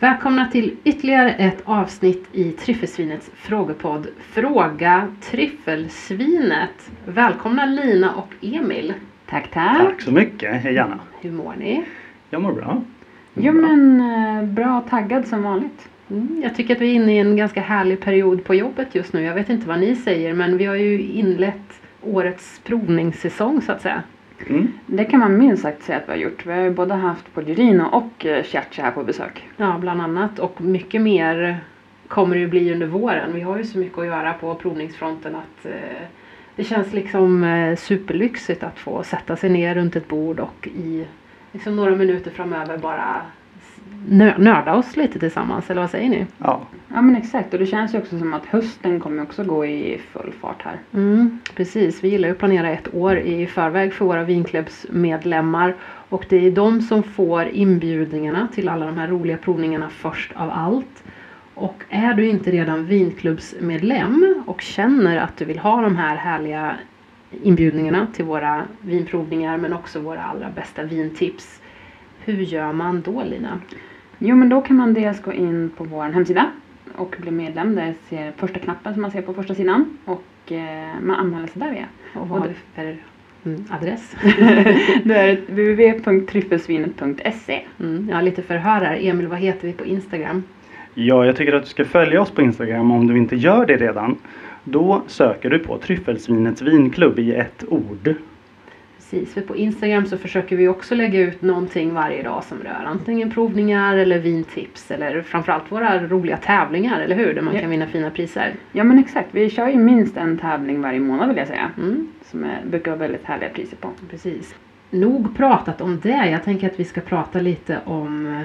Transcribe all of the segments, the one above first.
Välkomna till ytterligare ett avsnitt i Tryffelsvinets frågepodd Fråga Tryffelsvinet. Välkomna Lina och Emil. Tack, tack. Tack så mycket. Hej Anna. Hur mår ni? Jag mår bra. Jo men eh, bra taggad som vanligt. Mm, jag tycker att vi är inne i en ganska härlig period på jobbet just nu. Jag vet inte vad ni säger men vi har ju inlett årets provningssäsong så att säga. Mm. Det kan man minst sagt säga att vi har gjort. Vi har ju både haft Polgerino och eh, Chiachi här på besök. Ja, bland annat. Och mycket mer kommer det ju bli under våren. Vi har ju så mycket att göra på provningsfronten att eh, det känns liksom eh, superlyxigt att få sätta sig ner runt ett bord och i liksom några minuter framöver bara nö- nörda oss lite tillsammans. Eller vad säger ni? Ja. Ja men exakt och det känns ju också som att hösten kommer också gå i full fart här. Mm, precis, vi gillar ju att planera ett år i förväg för våra vinklubbsmedlemmar. Och det är de som får inbjudningarna till alla de här roliga provningarna först av allt. Och är du inte redan vinklubbsmedlem och känner att du vill ha de här härliga inbjudningarna till våra vinprovningar men också våra allra bästa vintips. Hur gör man då Lina? Jo men då kan man dels gå in på vår hemsida och bli medlem. Där ser första knappen som man ser på första sidan och eh, man anmäler sig där via. Och vad har du för mm, adress? det är www.tryffelsvinet.se Mm, ja, lite förhör här. Emil, vad heter vi på Instagram? ja, jag tycker att du ska följa oss på Instagram om du inte gör det redan. Då söker du på Tryffelsvinets vinklubb i ett ord. Precis, för på Instagram så försöker vi också lägga ut någonting varje dag som rör antingen provningar eller vintips eller framförallt våra roliga tävlingar, eller hur? Där man Ja. kan vinna fina priser. Ja men exakt, vi kör ju minst en tävling varje månad vill jag säga. Mm, Som är, brukar vara väldigt härliga priser på. precis. Nog pratat om det. Jag tänker att vi ska prata lite om, eh,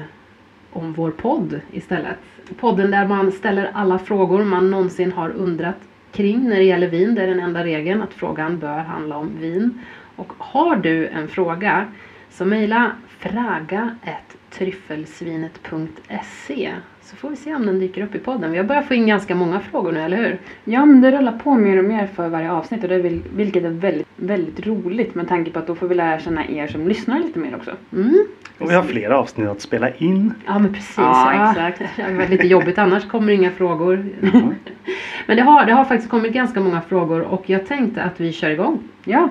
om vår podd istället. Podden där man ställer alla frågor man någonsin har undrat kring när det gäller vin. Det är den enda regeln att frågan bör handla om vin. Och har du en fråga så mejla fraga.tryffelsvinet.se så får vi se om den dyker upp i podden. Vi har börjat få in ganska många frågor nu, eller hur? Ja men det rullar på mer och mer för varje avsnitt och det är, vil- vilket är väldigt, väldigt roligt med tanke på att då får vi lära känna er som lyssnar lite mer också. Mm. Och vi har flera avsnitt att spela in. Ja men precis. Ja, exakt. Det har varit lite jobbigt annars kommer inga frågor. Ja. Men det har, det har faktiskt kommit ganska många frågor och jag tänkte att vi kör igång. Ja,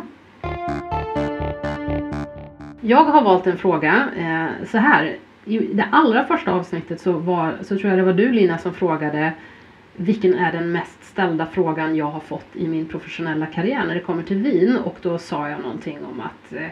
Jag har valt en fråga eh, så här. I det allra första avsnittet så, var, så tror jag det var du Lina som frågade vilken är den mest ställda frågan jag har fått i min professionella karriär när det kommer till vin och då sa jag någonting om att eh,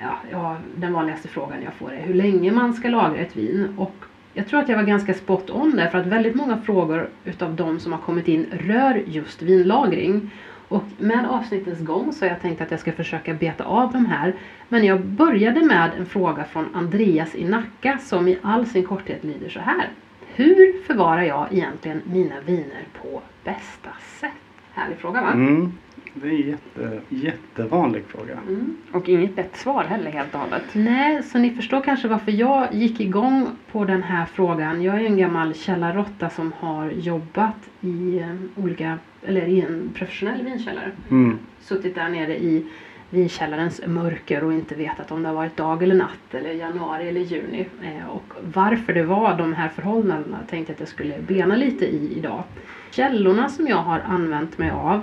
ja, ja, den vanligaste frågan jag får är hur länge man ska lagra ett vin och jag tror att jag var ganska spot on där för att väldigt många frågor utav de som har kommit in rör just vinlagring. Och med avsnittens gång så har jag tänkt att jag ska försöka beta av de här. Men jag började med en fråga från Andreas i Nacka som i all sin korthet lyder så här. Hur förvarar jag egentligen mina viner på bästa sätt? Härlig fråga va? Mm. Det är en jätte, jättevanlig fråga. Mm. och inget lätt svar heller helt och hållet. Nej, så ni förstår kanske varför jag gick igång på den här frågan. Jag är en gammal källarråtta som har jobbat i eh, olika, eller i en professionell vinkällare. Mm. Suttit där nere i vinkällarens mörker och inte vetat om det har varit dag eller natt eller januari eller juni. Eh, och varför det var de här förhållandena tänkte jag att jag skulle bena lite i idag. Källorna som jag har använt mig av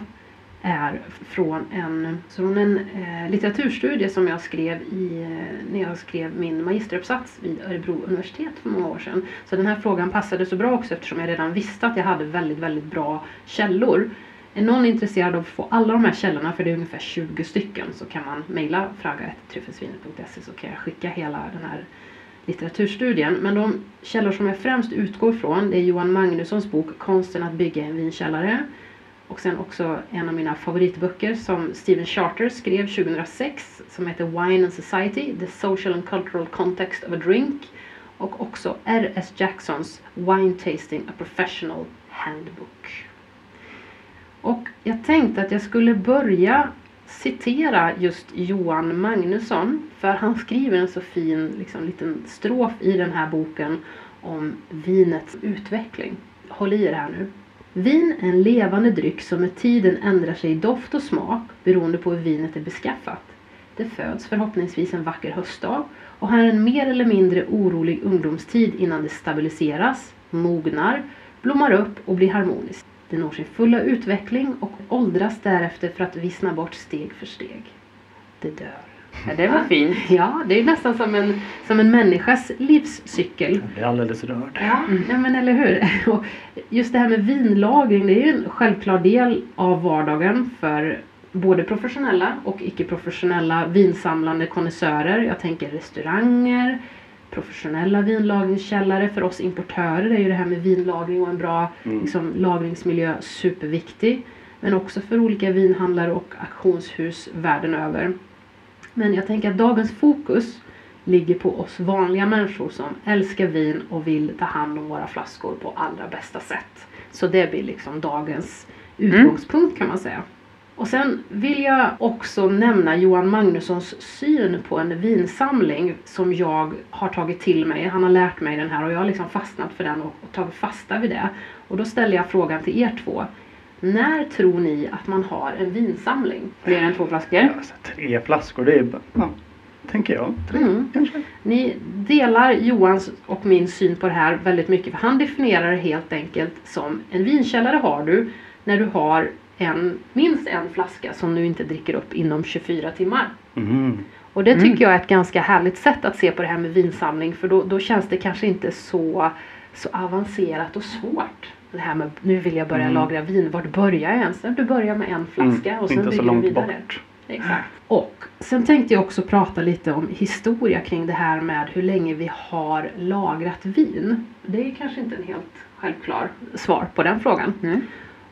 är från en, från en eh, litteraturstudie som jag skrev i, eh, när jag skrev min magisteruppsats vid Örebro universitet för många år sedan. Så den här frågan passade så bra också eftersom jag redan visste att jag hade väldigt, väldigt bra källor. Är någon intresserad av att få alla de här källorna, för det är ungefär 20 stycken, så kan man mejla fraga.tryffelsvinet.se så kan jag skicka hela den här litteraturstudien. Men de källor som jag främst utgår från det är Johan Magnussons bok Konsten att bygga en vinkällare. Och sen också en av mina favoritböcker som Stephen Charter skrev 2006 som heter Wine and Society, The Social and Cultural Context of a Drink. Och också R.S. Jacksons Wine Tasting, A Professional Handbook. Och jag tänkte att jag skulle börja citera just Johan Magnusson för han skriver en så fin liksom, liten strof i den här boken om vinets utveckling. Håll i er här nu. Vin är en levande dryck som med tiden ändrar sig i doft och smak beroende på hur vinet är beskaffat. Det föds förhoppningsvis en vacker höstdag och har en mer eller mindre orolig ungdomstid innan det stabiliseras, mognar, blommar upp och blir harmoniskt. Det når sin fulla utveckling och åldras därefter för att vissna bort steg för steg. Det dör. Ja, det var fint. Ja, det är nästan som en, som en människas livscykel. Jag blir alldeles rörd. Ja, nej men eller hur. Och just det här med vinlagring, det är ju en självklar del av vardagen för både professionella och icke-professionella vinsamlande konnässörer. Jag tänker restauranger, professionella vinlagringskällare. För oss importörer är ju det här med vinlagring och en bra Mm. liksom, lagringsmiljö superviktig. Men också för olika vinhandlare och auktionshus världen över. Men jag tänker att dagens fokus ligger på oss vanliga människor som älskar vin och vill ta hand om våra flaskor på allra bästa sätt. Så det blir liksom dagens utgångspunkt kan man säga. Och sen vill jag också nämna Johan Magnussons syn på en vinsamling som jag har tagit till mig. Han har lärt mig den här och jag har liksom fastnat för den och, och tagit fasta vid det. Och då ställer jag frågan till er två. När tror ni att man har en vinsamling? Fler än två flaskor. Ja, så tre flaskor, det är bara- ja, tänker jag. Tre Mm. kanske. Ni delar Johans och min syn på det här väldigt mycket för han definierar det helt enkelt som en vinkällare har du när du har en, minst en flaska som du inte dricker upp inom 24 timmar. Mm. Och det Mm. tycker jag är ett ganska härligt sätt att se på det här med vinsamling för då, då känns det kanske inte så, så avancerat och svårt. Det här med nu vill jag börja Mm. lagra vin, vart börjar jag ens? Du börjar med en flaska Mm. och sen Inte bygger du vidare. bort. Exakt. Och sen tänkte jag också prata lite om historia kring det här med hur länge vi har lagrat vin. Det är kanske inte en helt självklar svar på den frågan. Mm.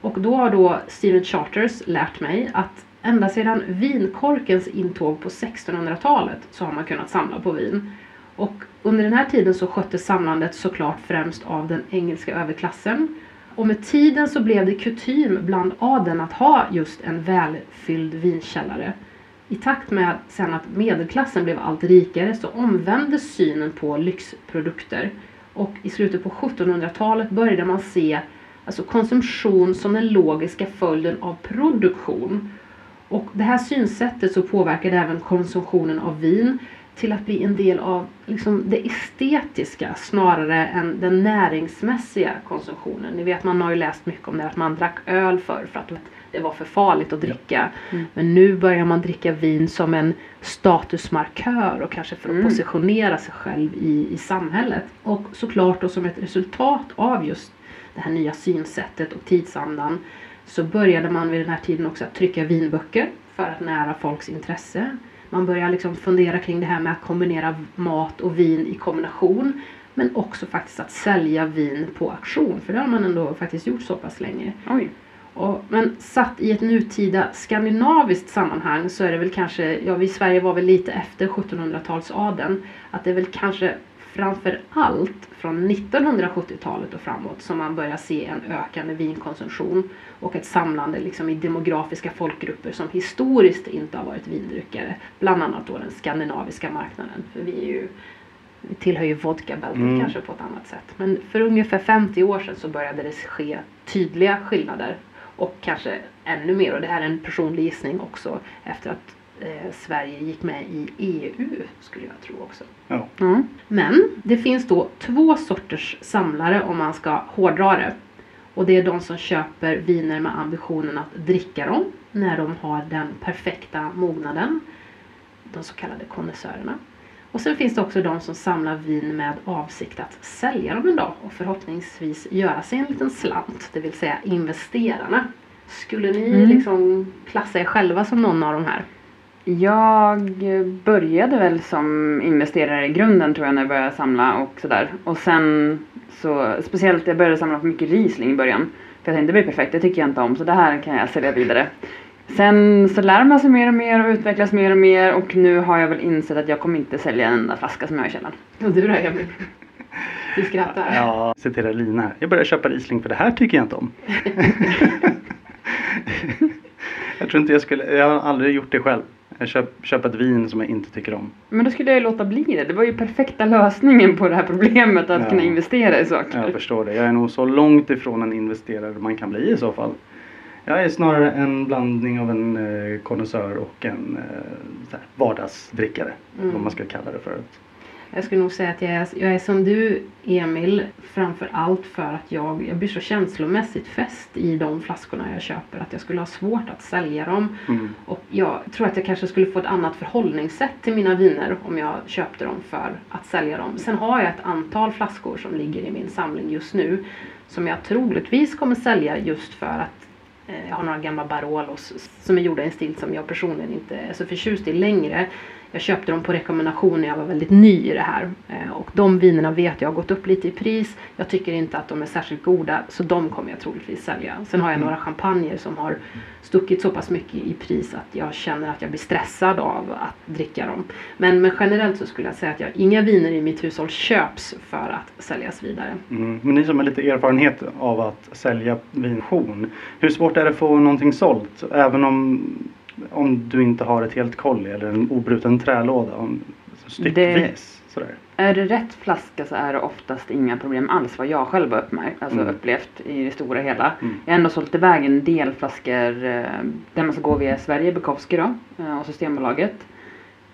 Och då har då Steven Charters lärt mig att ända sedan vinkorkens intåg på 1600-talet så har man kunnat samla på vin. Och under den här tiden så sköttes samlandet såklart främst av den engelska överklassen. Och med tiden så blev det kutym bland adeln att ha just en välfylld vinkällare. I takt med sen att medelklassen blev allt rikare så omvändes synen på lyxprodukter. Och i slutet på 1700-talet började man se alltså konsumtion som den logiska följden av produktion. Och det här synsättet så påverkade även konsumtionen av vin till att bli en del av liksom det estetiska snarare än den näringsmässiga konsumtionen. Ni vet man har ju läst mycket om det att man drack öl förr för att det var för farligt att dricka. Mm. Men nu börjar man dricka vin som en statusmarkör och kanske för att Mm. positionera sig själv i, i samhället. Och såklart då som ett resultat av just det här nya synsättet och tidsandan så började man vid den här tiden också att trycka vinböcker för att nära folks intresse. Man börjar liksom fundera kring det här med att kombinera mat och vin i kombination. Men också faktiskt att sälja vin på auktion, för det har man ändå faktiskt gjort så pass länge. Oj. Och, men satt i ett nutida skandinaviskt sammanhang så är det väl kanske, ja vi i Sverige var väl lite efter 1700-talsadeln, att det är väl kanske framför allt från 1970-talet och framåt som man börjar se en ökande vinkonsumtion och ett samlande liksom i demografiska folkgrupper som historiskt inte har varit vindryckare. Bland annat då den skandinaviska marknaden. För vi ju vi tillhör ju vodkabältet Mm. kanske på ett annat sätt. Men för ungefär 50 år sedan så började det ske tydliga skillnader. Och kanske ännu mer, och det här är en personlig gissning också, efter att eh, Sverige gick med i EU skulle jag tro också. Ja. Mm. Men det finns då två sorters samlare om man ska hårdra det. Och det är de som köper viner med ambitionen att dricka dem när de har den perfekta mognaden. De så kallade konnässörerna. Och sen finns det också de som samlar vin med avsikt att sälja dem en dag och förhoppningsvis göra sig en liten slant, det vill säga investerarna. Skulle ni Mm. liksom klassa er själva som någon av de här? Jag började väl som investerare i grunden tror jag när jag började samla och sådär. Och sen så, speciellt jag började samla på mycket Riesling i början. För jag tänkte det blir perfekt, det tycker jag inte om så det här kan jag sälja vidare. Sen så lär man sig mer och mer och utvecklas mer och mer och nu har jag väl insett att jag kommer inte sälja en enda flaska som jag har i källaren. Och du då Emil? Du skrattar. Ja, citerar Lina här. Jag börjar köpa Riesling för det här tycker jag inte om. jag tror tror inte jag skulle, jag har aldrig gjort det själv. Jag köp, köper ett vin som jag inte tycker om. Men då skulle jag ju låta bli det. Det var ju perfekta lösningen på det här problemet att Ja. kunna investera i saker. Jag förstår det. Jag är nog så långt ifrån en investerare man kan bli i så fall. Jag är snarare en blandning av en eh, konnässör och en eh, vardagsdrickare. Mm. Vad man ska kalla det för. Jag skulle nog säga att jag är, jag är som du Emil framför allt för att jag, jag blir så känslomässigt fäst i de flaskorna jag köper att jag skulle ha svårt att sälja dem. Mm. Och jag tror att jag kanske skulle få ett annat förhållningssätt till mina viner om jag köpte dem för att sälja dem. Sen har jag ett antal flaskor som ligger i min samling just nu som jag troligtvis kommer sälja just för att eh, jag har några gamla Barolos som är gjorda i en stil som jag personligen inte är så förtjust i längre. Jag köpte dem på rekommendation när jag var väldigt ny i det här. Eh, och de vinerna vet jag har gått upp lite i pris. Jag tycker inte att de är särskilt goda så de kommer jag troligtvis sälja. Sen har jag några champagner som har stuckit så pass mycket i pris att jag känner att jag blir stressad av att dricka dem. Men, men generellt så skulle jag säga att jag, inga viner i mitt hushåll köps för att säljas vidare. Mm. Men ni som har lite erfarenhet av att sälja vintion. Hur svårt är det att få någonting sålt? Även om, om du inte har ett helt kolli eller en obruten trälåda. Om, styckvis. Sådär. Är det rätt flaska så är det oftast inga problem alls vad jag själv har uppmärkt, alltså Mm. upplevt i det stora hela. Mm. Jag har ändå sålt iväg en del flaskor eh, där man ska gå via Sverige, Bukowski då, eh, och Systembolaget.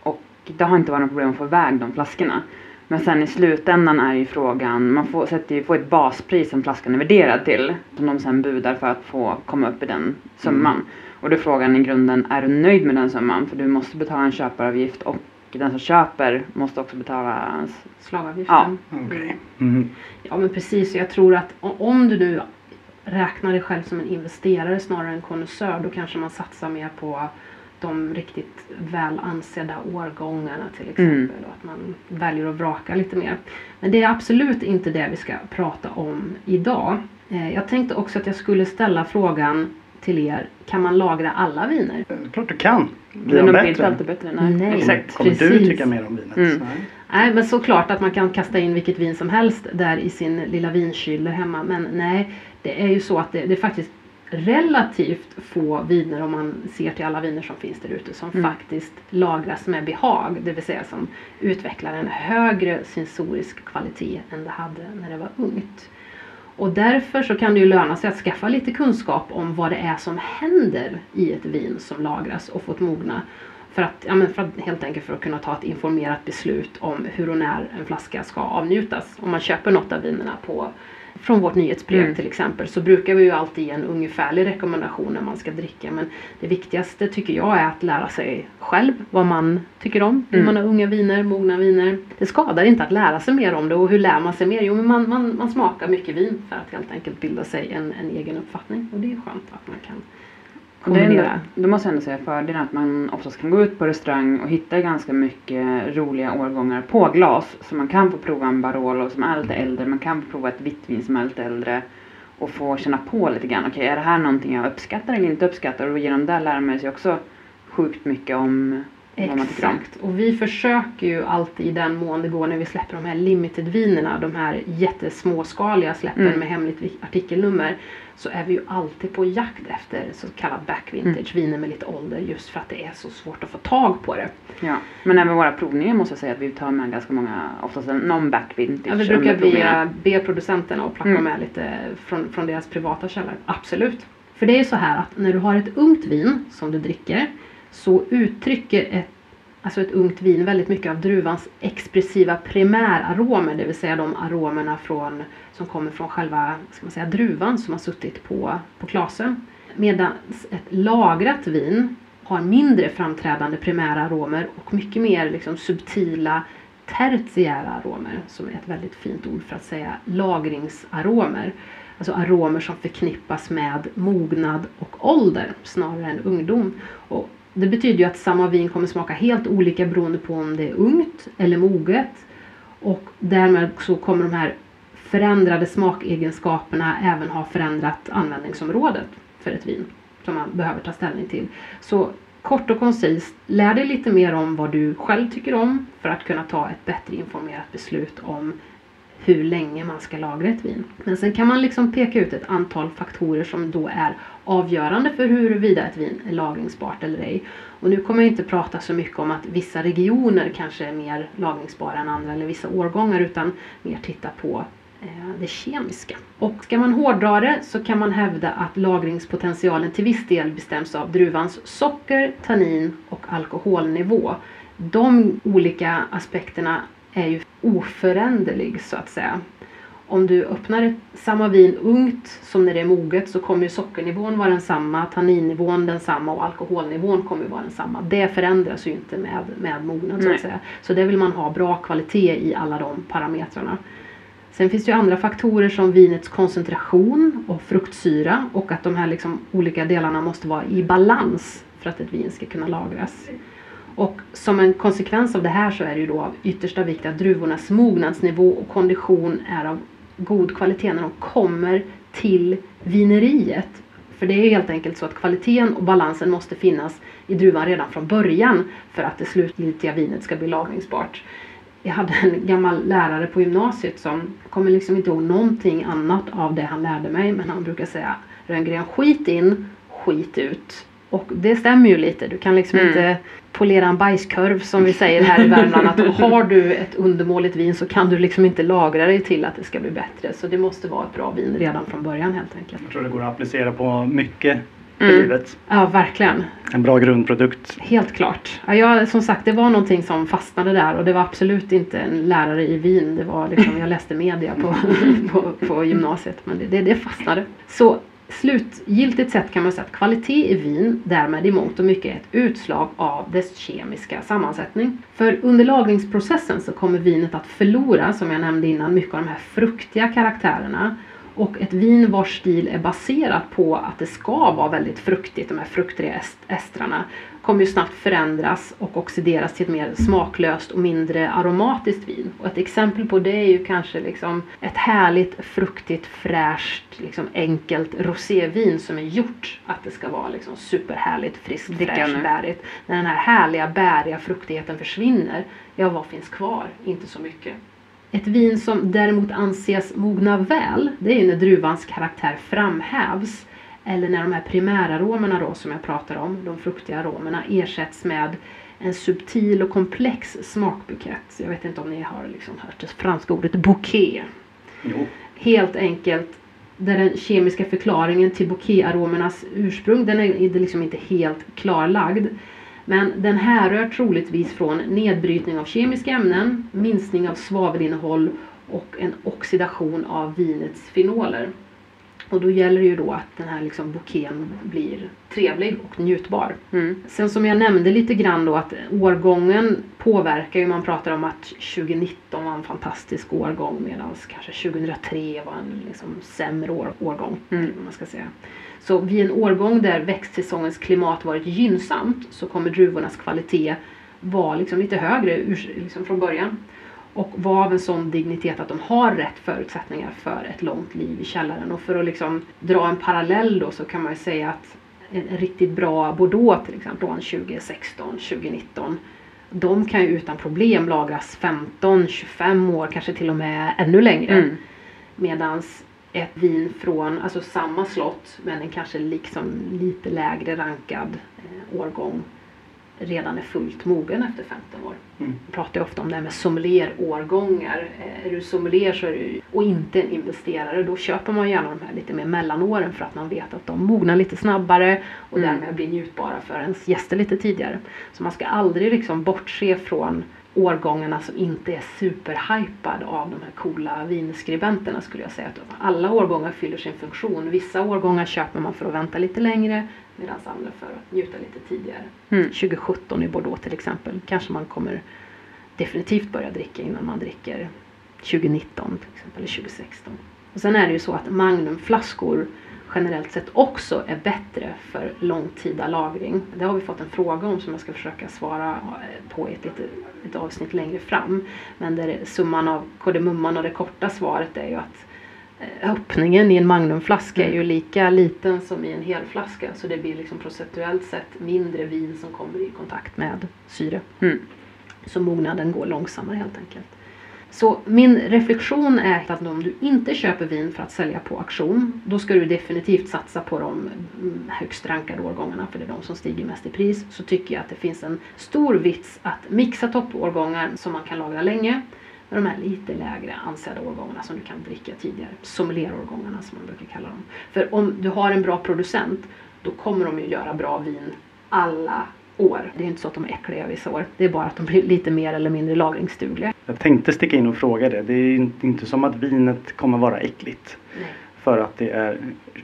Och det har inte varit något problem att få iväg de flaskorna. Men sen i slutändan är ju frågan, man får, sätter ju, får ett baspris som flaskan är värderad till. Som de sen budar för att få komma upp i den summan. Och då är frågan i grunden, är du nöjd med den summan? För du måste betala en köparavgift och den som köper måste också betala Slagavgiften. Okej. Mm. Ja men precis, jag tror att om du nu räknar dig själv som en investerare snarare än konnässör då kanske man satsar mer på de riktigt väl ansedda årgångarna till exempel. Mm. Och att man väljer att vraka lite mer. Men det är absolut inte det vi ska prata om idag. Eh, Jag tänkte också att jag skulle ställa frågan till er. Kan man lagra alla viner? Klart du kan. Blir Men de de blir inte bättre? alltid bättre. Nej. Nej. Exakt. Kommer du Precis. tycka mer om vinet? Mm. Nej. Nej men såklart att man kan kasta in vilket vin som helst där i sin lilla vinkyl hemma. Men nej, det är ju så att det, det är faktiskt relativt få viner om man ser till alla viner som finns där ute som Mm. faktiskt lagras med behag. Det vill säga som utvecklar en högre sensorisk kvalitet än det hade när det var ungt. Och därför så kan det ju löna sig att skaffa lite kunskap om vad det är som händer i ett vin som lagras och fått mogna. För att, ja, men för att helt enkelt för att kunna ta ett informerat beslut om hur och när en flaska ska avnjutas. Om man köper något av vinerna på, från vårt nyhetsbrev Mm. till exempel så brukar vi ju alltid ge en ungefärlig rekommendation när man ska dricka. Men det viktigaste tycker jag är att lära sig själv vad man tycker om. Hur Mm. man har unga viner, mogna viner. Det skadar inte att lära sig mer om det och hur lär man sig mer? Jo men man, man, man smakar mycket vin för att helt enkelt bilda sig en, en egen uppfattning. Och det är skönt att man kan Det ändå, kombinera. då måste jag ändå säga fördelen att man oftast kan gå ut på restaurang och hitta ganska mycket roliga årgångar på glas. Så man kan få prova en Barolo som är lite äldre, man kan få prova ett vitt vin som är lite äldre. Och få känna på lite grann, okej är det här någonting jag uppskattar eller inte uppskattar? Och genom det lär man sig också sjukt mycket om Exakt. Och vi försöker ju alltid i den mån det går när vi släpper de här limited-vinerna, de här jättesmåskaliga släppen Mm. med hemligt artikelnummer, så är vi ju alltid på jakt efter så kallad back Mm. viner med lite ålder, just för att det är så svårt att få tag på det. Ja. Men även våra provningar måste jag säga att vi tar med ganska många, oftast en non-back vintage. Ja, vi brukar provningarna. be, producenterna att plocka Mm. med lite från, från deras privata källor. Absolut. För det är ju så här att när du har ett ungt vin som du dricker så uttrycker ett, alltså ett ungt vin väldigt mycket av druvans expressiva primäraromer, det vill säga de aromerna från, som kommer från själva ska man säga, druvan som har suttit på, på klasen. Medan ett lagrat vin har mindre framträdande primära aromer och mycket mer liksom subtila tertiära aromer som är ett väldigt fint ord för att säga lagringsaromer. Alltså aromer som förknippas med mognad och ålder snarare än ungdom. Och det betyder ju att samma vin kommer smaka helt olika beroende på om det är ungt eller moget. Och därmed så kommer de här förändrade smakegenskaperna även ha förändrat användningsområdet för ett vin som man behöver ta ställning till. Så kort och koncist, lär dig lite mer om vad du själv tycker om för att kunna ta ett bättre informerat beslut om hur länge man ska lagra ett vin. Men sen kan man liksom peka ut ett antal faktorer som då är avgörande för huruvida ett vin är lagringsbart eller ej. Och nu kommer jag inte prata så mycket om att vissa regioner kanske är mer lagringsbara än andra eller vissa årgångar utan mer titta på eh, det kemiska. Och ska man hårdra det så kan man hävda att lagringspotentialen till viss del bestäms av druvans socker, tannin och alkoholnivå. De olika aspekterna är ju oföränderlig så att säga. Om du öppnar samma vin ungt som när det är moget så kommer ju sockernivån vara densamma, tanninnivån densamma och alkoholnivån kommer vara densamma. Det förändras ju inte med, med mognaden så att säga. Så det vill man ha bra kvalitet i alla de parametrarna. Sen finns det ju andra faktorer som vinets koncentration och fruktsyra och att de här liksom olika delarna måste vara i balans för att ett vin ska kunna lagras. Och som en konsekvens av det här så är det ju då av yttersta vikt att druvornas mognadsnivå och kondition är av god kvalitet när de kommer till vineriet. För det är helt enkelt så att kvaliteten och balansen måste finnas i druvan redan från början för att det slutgiltiga vinet ska bli lagringsbart. Jag hade en gammal lärare på gymnasiet som kommer liksom inte ihåg någonting annat av det han lärde mig men han brukar säga Rönngren skit in, skit ut. Och det stämmer ju lite. Du kan liksom Mm. inte polera en bajskorv som vi säger här i Värmland. Att har du ett undermåligt vin så kan du liksom inte lagra dig till att det ska bli bättre. Så det måste vara ett bra vin redan från början helt enkelt. Jag tror det går att applicera på mycket i Mm. livet. Ja, verkligen. En bra grundprodukt. Helt klart. Ja, jag, som sagt, det var någonting som fastnade där och det var absolut inte en lärare i vin. Det var liksom, jag läste media på, på, på gymnasiet men det, det, det fastnade. Så slutgiltigt sett kan man säga att kvalitet i vin därmed i mångt och mycket är ett utslag av dess kemiska sammansättning. För under lagringsprocessen så kommer vinet att förlora, som jag nämnde innan, mycket av de här fruktiga karaktärerna. Och ett vin vars stil är baserat på att det ska vara väldigt fruktigt, de här fruktiga estrarna, kommer ju snabbt förändras och oxideras till ett mer smaklöst och mindre aromatiskt vin. Och ett exempel på det är ju kanske liksom ett härligt, fruktigt, fräscht, liksom enkelt rosévin som är gjort att det ska vara liksom superhärligt, friskt, fräscht, bärigt. När den här härliga, bäriga fruktigheten försvinner, ja vad finns kvar? Inte så mycket. Ett vin som däremot anses mogna väl, det är ju när druvans karaktär framhävs. Eller när de här primäraromerna då som jag pratar om, de fruktiga aromerna, ersätts med en subtil och komplex smakbukett. Jag vet inte om ni har liksom hört det franska ordet bouquet. Jo. Helt enkelt där den kemiska förklaringen till bouquetaromernas ursprung, den är liksom inte helt klarlagd. Men den härrör troligtvis från nedbrytning av kemiska ämnen, minskning av svavelinnehåll och en oxidation av vinets fenoler. Och då gäller det ju då att den här liksom bouqueten blir trevlig och njutbar. Mm. Sen som jag nämnde lite grann då att årgången påverkar ju. Man pratar om att 2019 var en fantastisk årgång medan kanske 2003 var en liksom sämre år, årgång. Mm. Man ska säga. Så vid en årgång där växtsäsongens klimat varit gynnsamt så kommer druvornas kvalitet vara liksom lite högre ur, liksom från början. Och vara av en sån dignitet att de har rätt förutsättningar för ett långt liv i källaren. Och för att liksom dra en parallell då så kan man ju säga att en, riktigt bra Bordeaux till exempel från 2016, 2019 de kan ju utan problem lagras 15, 25 år, kanske till och med ännu längre. Mm. Medans ett vin från alltså samma slott men en kanske liksom lite lägre rankad eh, årgång redan är fullt mogen efter 15 år. Mm. Jag pratar ofta om det här med sommelierårgångar. Eh, Är du sommelier så är du, och inte en investerare då köper man gärna de här lite mer mellanåren för att man vet att de mognar lite snabbare och Mm. därmed blir njutbara för ens gäster lite tidigare. Så man ska aldrig liksom bortse från årgångarna som inte är superhypad av de här coola vinskribenterna skulle jag säga. Att alla årgångar fyller sin funktion. Vissa årgångar köper man för att vänta lite längre medan andra för att njuta lite tidigare. Mm. 2017 i Bordeaux till exempel kanske man kommer definitivt börja dricka innan man dricker 2019 till exempel eller 2016. Och sen är det ju så att Magnumflaskor generellt sett också är bättre för långtida lagring. Det har vi fått en fråga om som jag ska försöka svara eh, på i ett, litet, ett avsnitt längre fram. Men där är summan av kardemumman och det korta svaret är ju att eh, öppningen i en Magnumflaska är ju lika liten som i en helflaska. Så det blir liksom procentuellt sett mindre vin som kommer i kontakt med syre. Mm. Så mognaden går långsammare helt enkelt. Så min reflektion är att om du inte köper vin för att sälja på auktion, då ska du definitivt satsa på de mm, högst rankade årgångarna, för det är de som stiger mest i pris. Så tycker jag att det finns en stor vits att mixa toppårgångar som man kan lagra länge med de här lite lägre ansedda årgångarna som du kan dricka tidigare. Sommelierårgångarna som man brukar kalla dem. För om du har en bra producent, då kommer de ju göra bra vin alla år. Det är inte så att de är äckliga vissa år. Det är bara att de blir lite mer eller mindre lagringsdugliga. Jag tänkte sticka in och fråga det. Det är inte- som att vinet kommer vara äckligt. Nej. För att det är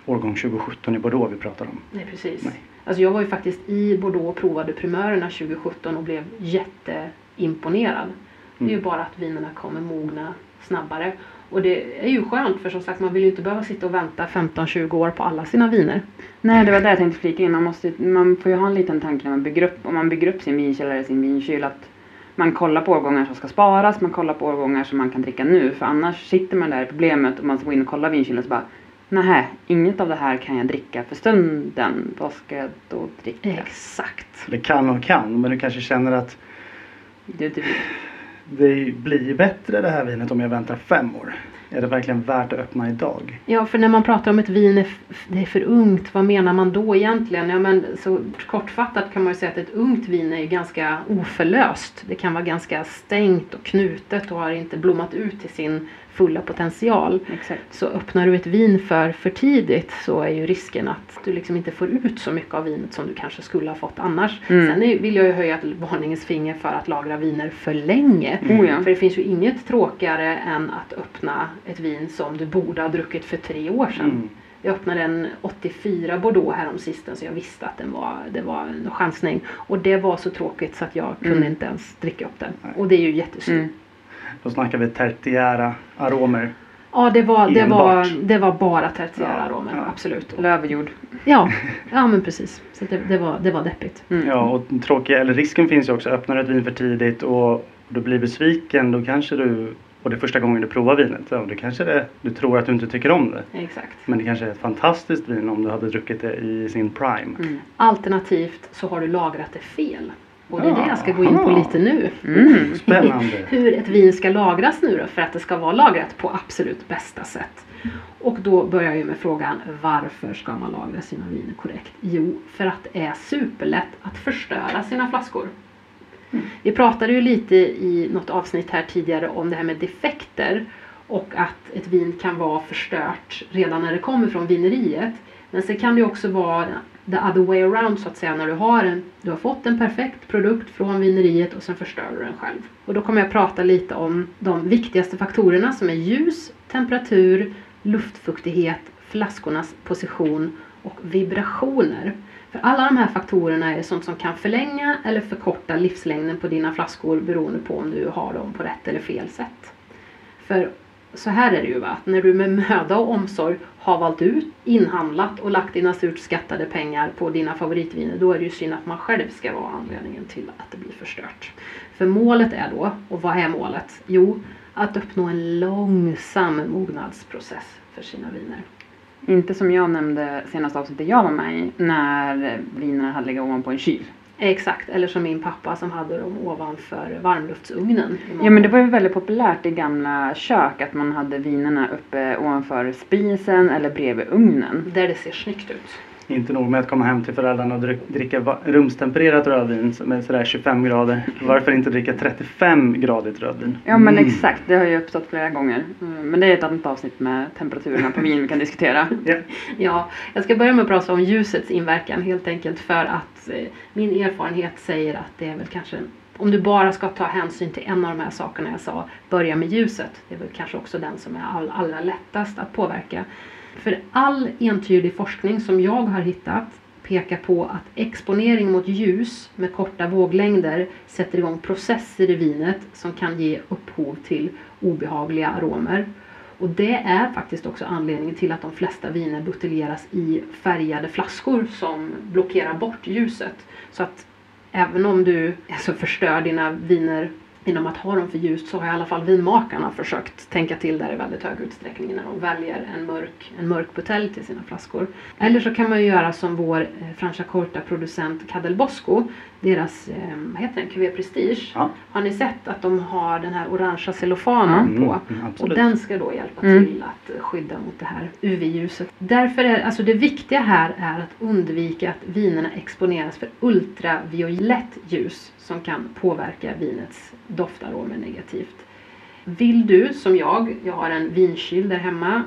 årgång 2017 i Bordeaux vi pratar om. Nej precis. Nej. Alltså jag var ju faktiskt i Bordeaux och provade primörerna 2017 och blev jätteimponerad. Det är ju Mm. bara att vinerna kommer mogna snabbare. Och det är ju skönt för som sagt man vill ju inte behöva sitta och vänta 15-20 år på alla sina viner. Nej, det var det jag tänkte flika in. Man, måste, man får ju ha en liten tanke när man bygger upp, om man bygger upp sin vinkällare, sin vinkyl, att man kollar på årgångar som ska sparas, man kollar på årgångar som man kan dricka nu. För annars sitter man där i problemet och man ska gå in och kolla vinkylen och så bara Nej, inget av det här kan jag dricka för stunden. Vad ska jag då dricka? Exakt. Det kan och kan, men du kanske känner att Du, du, det blir bättre det här vinet om jag väntar fem år. Är det verkligen värt att öppna idag? Ja, för när man pratar om ett vin är, det är för ungt, vad menar man då egentligen? Ja, men så kortfattat kan man ju säga att ett ungt vin är ju ganska oförlöst. Det kan vara ganska stängt och knutet och har inte blommat ut till sin fulla potential. exakt. Så öppnar du ett vin för för tidigt så är ju risken att du liksom inte får ut så mycket av vinet som du kanske skulle ha fått annars. Mm. Sen vill jag ju höja ett varningens finger för att lagra viner för länge. Oh ja. För det finns ju inget tråkigare än att öppna ett vin som du borde ha druckit för tre år sedan. Mm. Jag öppnade en 84 Bordeaux här om sisten så jag visste att den var, det var en chansning. Och det var så tråkigt så att jag kunde Mm. inte ens dricka upp den. Och det är ju jättesynd. Då snackar vi tertiära aromer. Ja, det var, det var, det var bara tertiära Ja, aromer, ja. absolut. Löverjord. Ja, ja men precis. Så det, det, var, det var deppigt. Mm. Ja, och tråkiga, eller risken finns ju också. Öppnar du ett vin för tidigt och du blir besviken, då kanske du, och det är första gången du provar vinet, ja, då kanske det, du tror att du inte tycker om det. Exakt. Men det kanske är ett fantastiskt vin om du hade druckit det i sin prime. Mm. Alternativt så har du lagrat det fel. Och det är det Ja, jag ska gå in på aha. lite nu. Mm. Spännande! Hur ett vin ska lagras nu då för att det ska vara lagrat på absolut bästa sätt. Och då börjar jag med frågan varför ska man lagra sina viner korrekt? Jo, för att det är superlätt att förstöra sina flaskor. Vi pratade ju lite i något avsnitt här tidigare om det här med defekter och att ett vin kan vara förstört redan när det kommer från vineriet. Men sen kan det ju också vara the other way around så att säga när du har, en, du har fått en perfekt produkt från vineriet och sen förstör du den själv. Och då kommer jag prata lite om de viktigaste faktorerna som är ljus, temperatur, luftfuktighet, flaskornas position och vibrationer. För alla de här faktorerna är sånt som kan förlänga eller förkorta livslängden på dina flaskor beroende på om du har dem på rätt eller fel sätt. För så här är det ju va, att när du med möda och omsorg har valt ut, inhandlat och lagt dina surt skattade pengar på dina favoritviner, då är det ju synd att man själv ska vara anledningen till att det blir förstört. För målet är då, och vad är målet? Jo, att uppnå en långsam mognadsprocess för sina viner. Inte som jag nämnde senaste avsnittet jag var med i, när vinerna hade legat ovanpå en kyl. Exakt, eller som min pappa som hade dem ovanför varmluftsugnen. Ja men det var ju väldigt populärt i gamla kök att man hade vinerna uppe ovanför spisen eller bredvid ugnen. Där det ser snyggt ut. Inte nog med att komma hem till föräldrarna och dricka rumstempererat rödvin med sådär 25 grader. Varför inte dricka 35 gradigt rödvin? Ja men Mm. exakt, det har ju uppstått flera gånger. Mm, Men det är ett annat avsnitt med temperaturerna på vin vi kan diskutera. Ja. Ja, jag ska börja med att prata om ljusets inverkan helt enkelt för att eh, min erfarenhet säger att det är väl kanske om du bara ska ta hänsyn till en av de här sakerna jag sa, börja med ljuset. Det är väl kanske också den som är all, allra lättast att påverka. För all entydig forskning som jag har hittat pekar på att exponering mot ljus med korta våglängder sätter igång processer i vinet som kan ge upphov till obehagliga aromer. Och det är faktiskt också anledningen till att de flesta viner buteljeras i färgade flaskor som blockerar bort ljuset. Så att även om du alltså, förstör dina viner genom att ha dem för ljust så har i alla fall vinmakarna försökt tänka till där i väldigt hög utsträckning när de väljer en mörk, en mörk butelj till sina flaskor. Eller så kan man ju göra som vår eh, Franciacorta-producent Cadel Bosco, deras, eh, vad heter den, Cuvée Prestige. Ja. Har ni sett att de har den här orangea cellofanen Mm, på? mm, Och den ska då hjälpa Mm. till att skydda mot det här UV-ljuset. Därför är alltså det viktiga här är att undvika att vinerna exponeras för ultraviolett ljus som kan påverka vinets doftaromer negativt. Vill du som jag, jag har en vinkyl där hemma,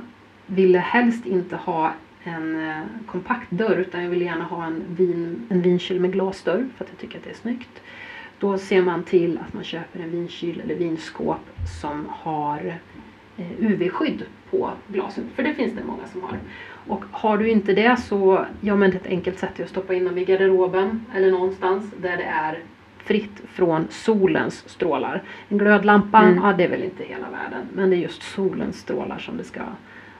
ville helst inte ha en eh, kompakt dörr utan jag vill gärna ha en, vin, en vinkyl med glasdörr för att jag tycker att det är snyggt. Då ser man till att man köper en vinkyl eller vinskåp som har eh, UV-skydd på glasen. För det finns det många som har. Och har du inte det så, ja men ett enkelt sätt är att stoppa in dem i garderoben eller någonstans där det är fritt från solens strålar. En glödlampa, Mm. ja det är väl inte hela världen. Men det är just solens strålar som det ska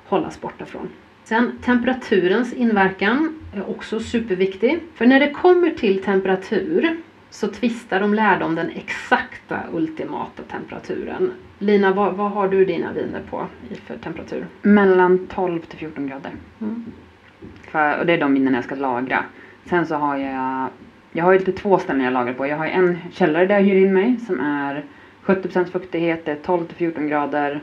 hållas borta från. Sen temperaturens inverkan är också superviktig. För när det kommer till temperatur så tvistar de lärde om den exakta ultimata temperaturen. Lina, vad, vad har du dina viner på för temperatur? Mellan 12 till 14 grader. Mm. För, och det är de vinerna jag ska lagra. Sen så har jag, jag har ju lite två ställen jag lagrar på. Jag har en källare där jag hyr in mig som är 70% fuktighet, det är 12 till 14 grader.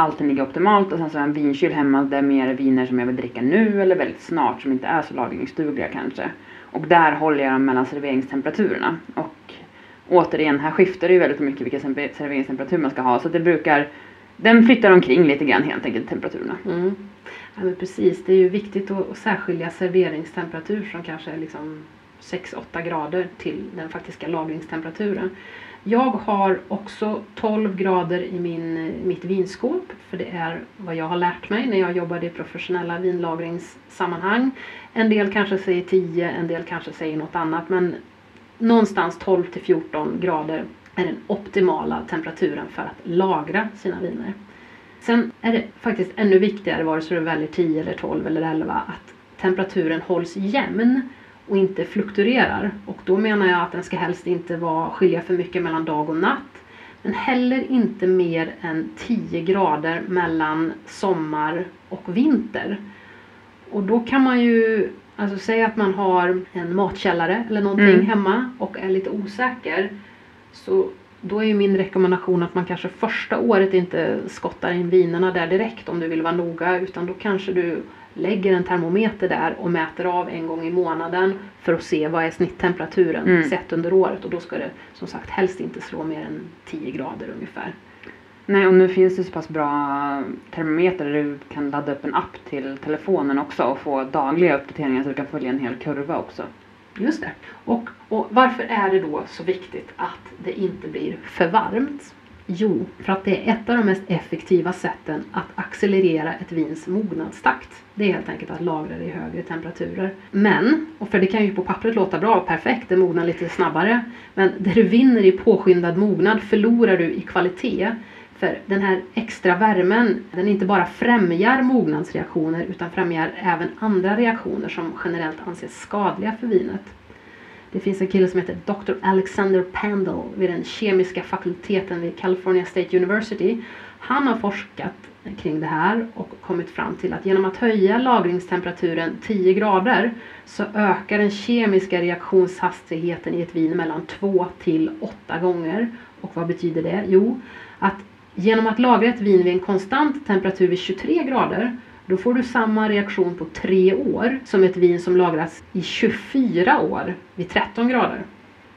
Allting ligger optimalt och sen så har jag en vinkyl hemma där mer är viner som jag vill dricka nu eller väldigt snart som inte är så lagringsdugliga kanske. Och där håller jag dem mellan serveringstemperaturerna. Och återigen, här skiftar det ju väldigt mycket vilken serveringstemperatur man ska ha så det brukar den flyttar omkring lite grann helt enkelt temperaturerna. Mm. Ja, men precis, det är ju viktigt att, särskilja serveringstemperatur från kanske liksom 6-8 grader till den faktiska lagringstemperaturen. Jag har också 12 grader i min, mitt vinskåp för det är vad jag har lärt mig när jag jobbade i professionella vinlagringssammanhang. En del kanske säger 10, en del kanske säger något annat men någonstans 12 till 14 grader är den optimala temperaturen för att lagra sina viner. Sen är det faktiskt ännu viktigare vare sig du väljer 10 eller 12 eller 11 att temperaturen hålls jämn och inte fluktuerar. Och då menar jag att den ska helst inte vara, skilja för mycket mellan dag och natt. Men heller inte mer än 10 grader mellan sommar och vinter. Och då kan man ju, alltså säga att man har en matkällare eller någonting Mm. hemma och är lite osäker. Så då är ju min rekommendation att man kanske första året inte skottar in vinerna där direkt om du vill vara noga utan då kanske du lägger en termometer där och mäter av en gång i månaden för att se vad är snitttemperaturen Mm. sett under året och då ska det som sagt helst inte slå mer än 10 grader ungefär. Nej, och nu finns det så pass bra termometer där du kan ladda upp en app till telefonen också och få dagliga uppdateringar så du kan följa en hel kurva också. Just det. Och, och varför är det då så viktigt att det inte blir för varmt? Jo, för att det är ett av de mest effektiva sätten att accelerera ett vins mognadstakt. Det är helt enkelt att lagra det i högre temperaturer. Men, och för det kan ju på pappret låta bra, perfekt, det mognar lite snabbare. Men det du vinner i påskyndad mognad förlorar du i kvalitet. För den här extra värmen, den inte bara främjar mognadsreaktioner utan främjar även andra reaktioner som generellt anses skadliga för vinet. Det finns en kille som heter Dr. Alexander Pandel vid den kemiska fakulteten vid California State University. Han har forskat kring det här och kommit fram till att genom att höja lagringstemperaturen 10 grader så ökar den kemiska reaktionshastigheten i ett vin mellan 2 till 8 gånger. Och vad betyder det? Jo, att genom att lagra ett vin vid en konstant temperatur vid 23 grader då får du samma reaktion på 3 år som ett vin som lagras i 24 år vid 13 grader.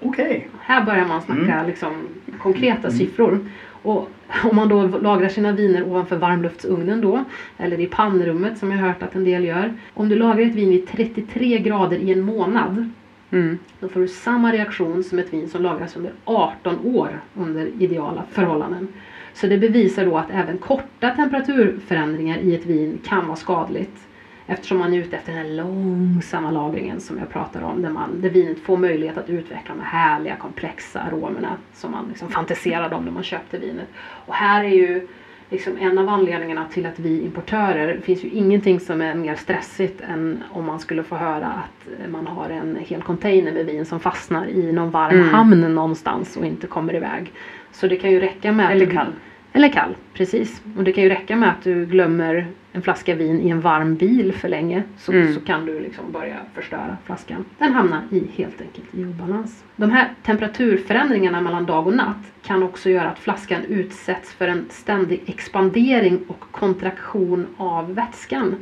Okej. Här börjar man snacka Mm. liksom, konkreta Mm. siffror. Och om man då lagrar sina viner ovanför varmluftsugnen då, eller i pannrummet som jag hört att en del gör. Om du lagrar ett vin vid 33 grader i en månad, Mm. då får du samma reaktion som ett vin som lagras under 18 år under ideala förhållanden. Så det bevisar då att även korta temperaturförändringar i ett vin kan vara skadligt. Eftersom man är ute efter den här långsamma lagringen som jag pratar om. Där, man, där vinet får möjlighet att utveckla de här härliga komplexa aromerna som man liksom fantiserade om när man köpte vinet. Och här är ju liksom en av anledningarna till att vi importörer, det finns ju ingenting som är mer stressigt än om man skulle få höra att man har en hel container med vin som fastnar i någon varm Mm. hamn någonstans och inte kommer iväg. Så det kan ju räcka med Eller kall. Eller kall, precis. Och det kan ju räcka med att du glömmer en flaska vin i en varm bil för länge. Så, Mm. så kan du liksom börja förstöra flaskan. Den hamnar i, helt enkelt i obalans. De här temperaturförändringarna mellan dag och natt kan också göra att flaskan utsätts för en ständig expandering och kontraktion av vätskan.